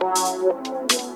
Wow.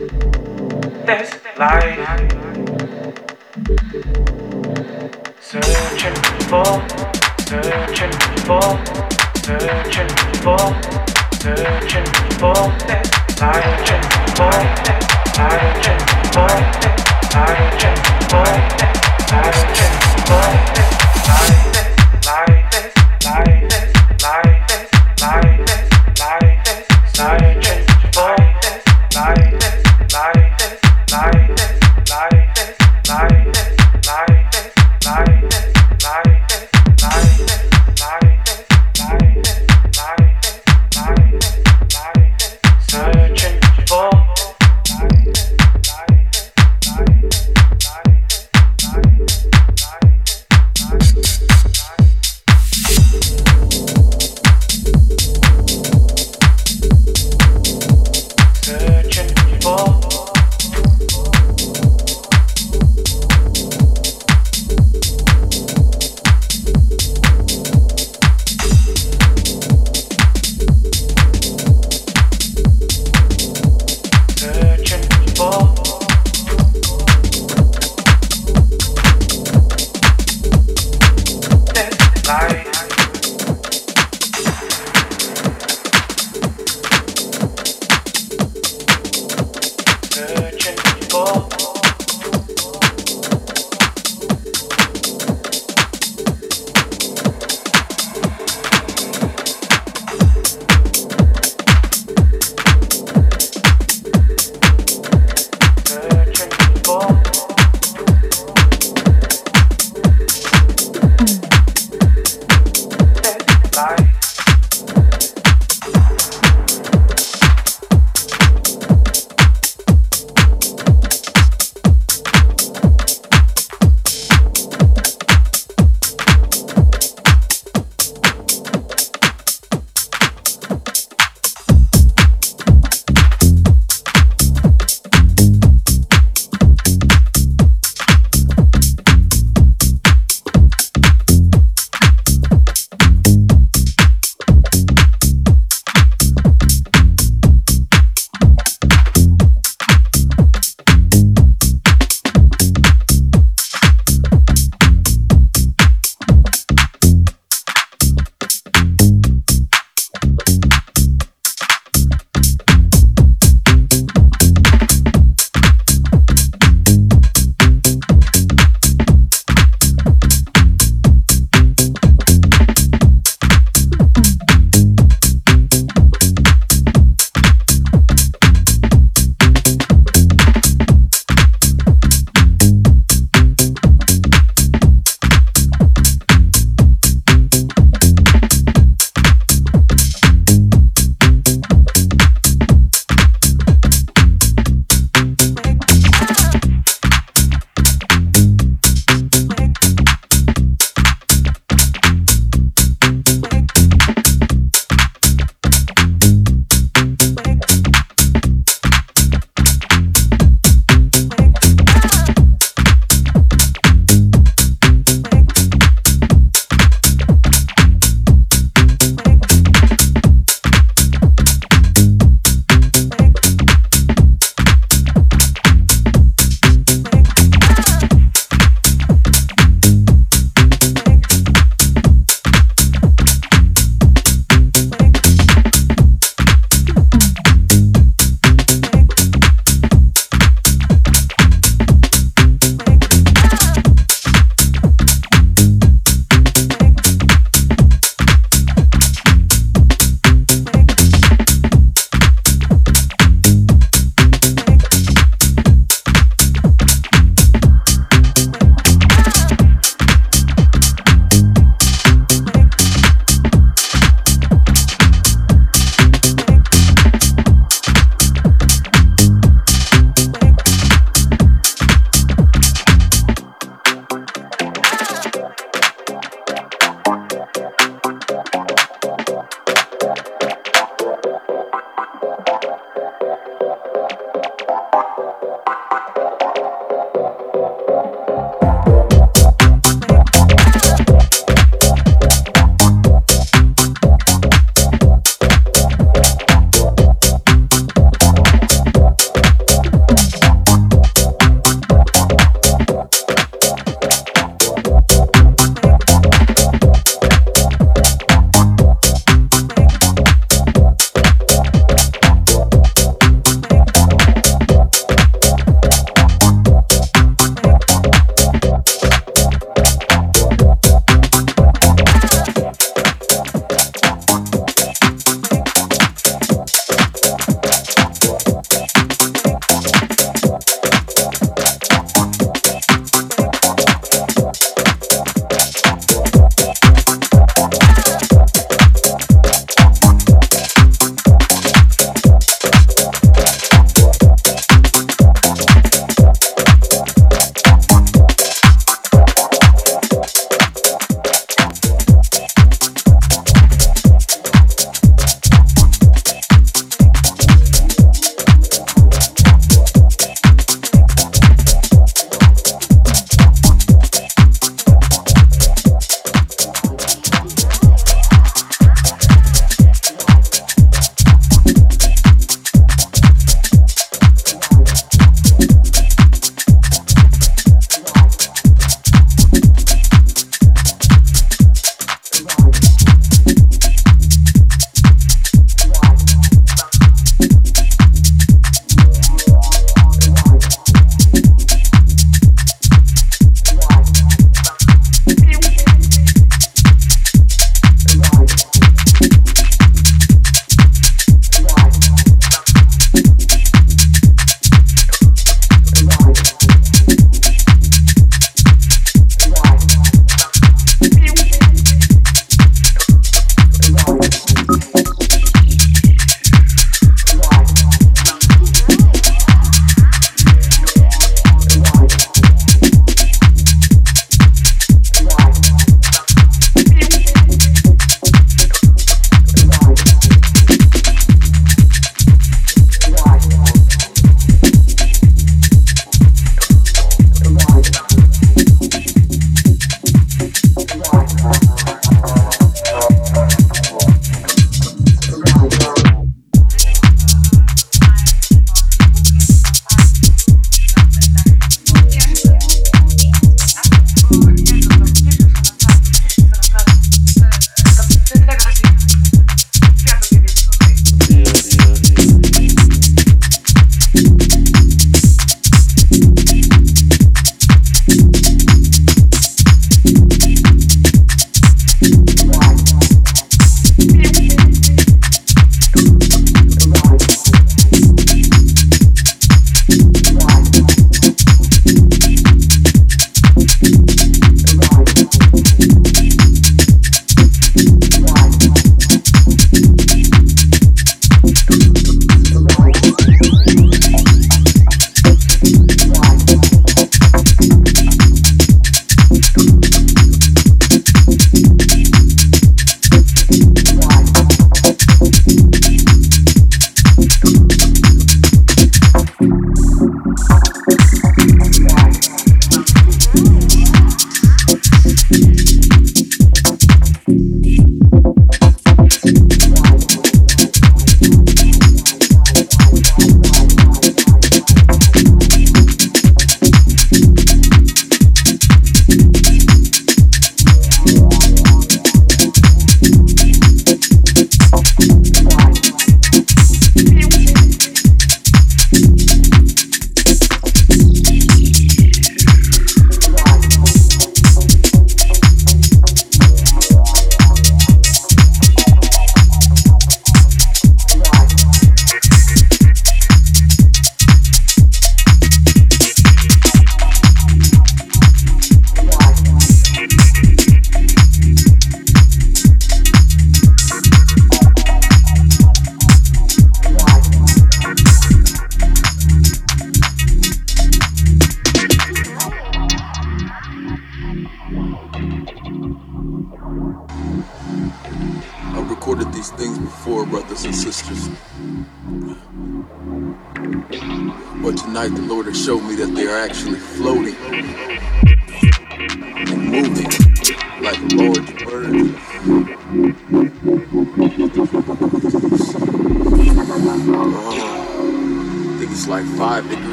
This life, searching for, searching for, searching for, searching for this life, searching for this Argent boy, argent boy, argent.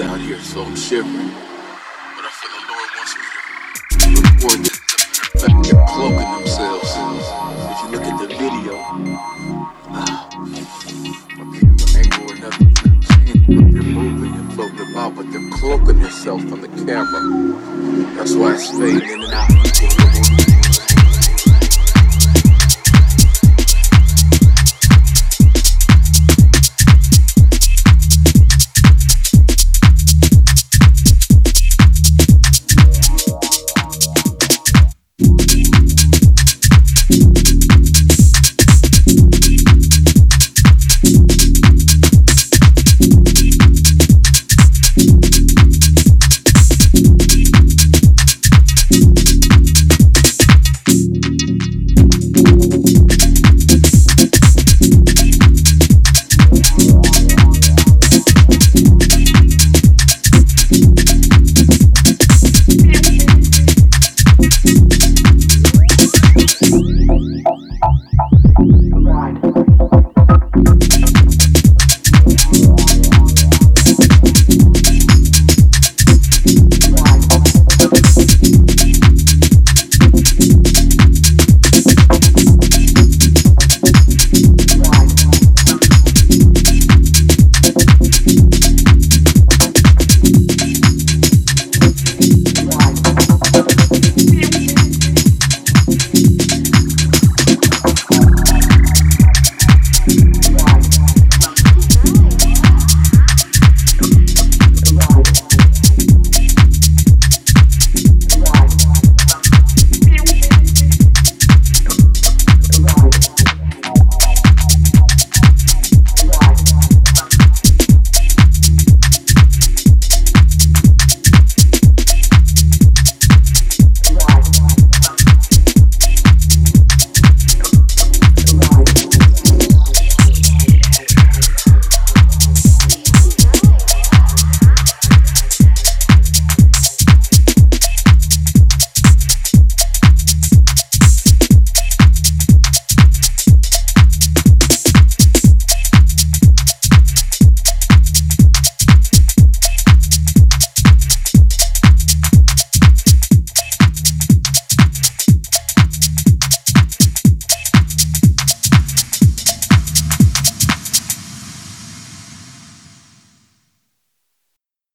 Out here, so I'm shivering.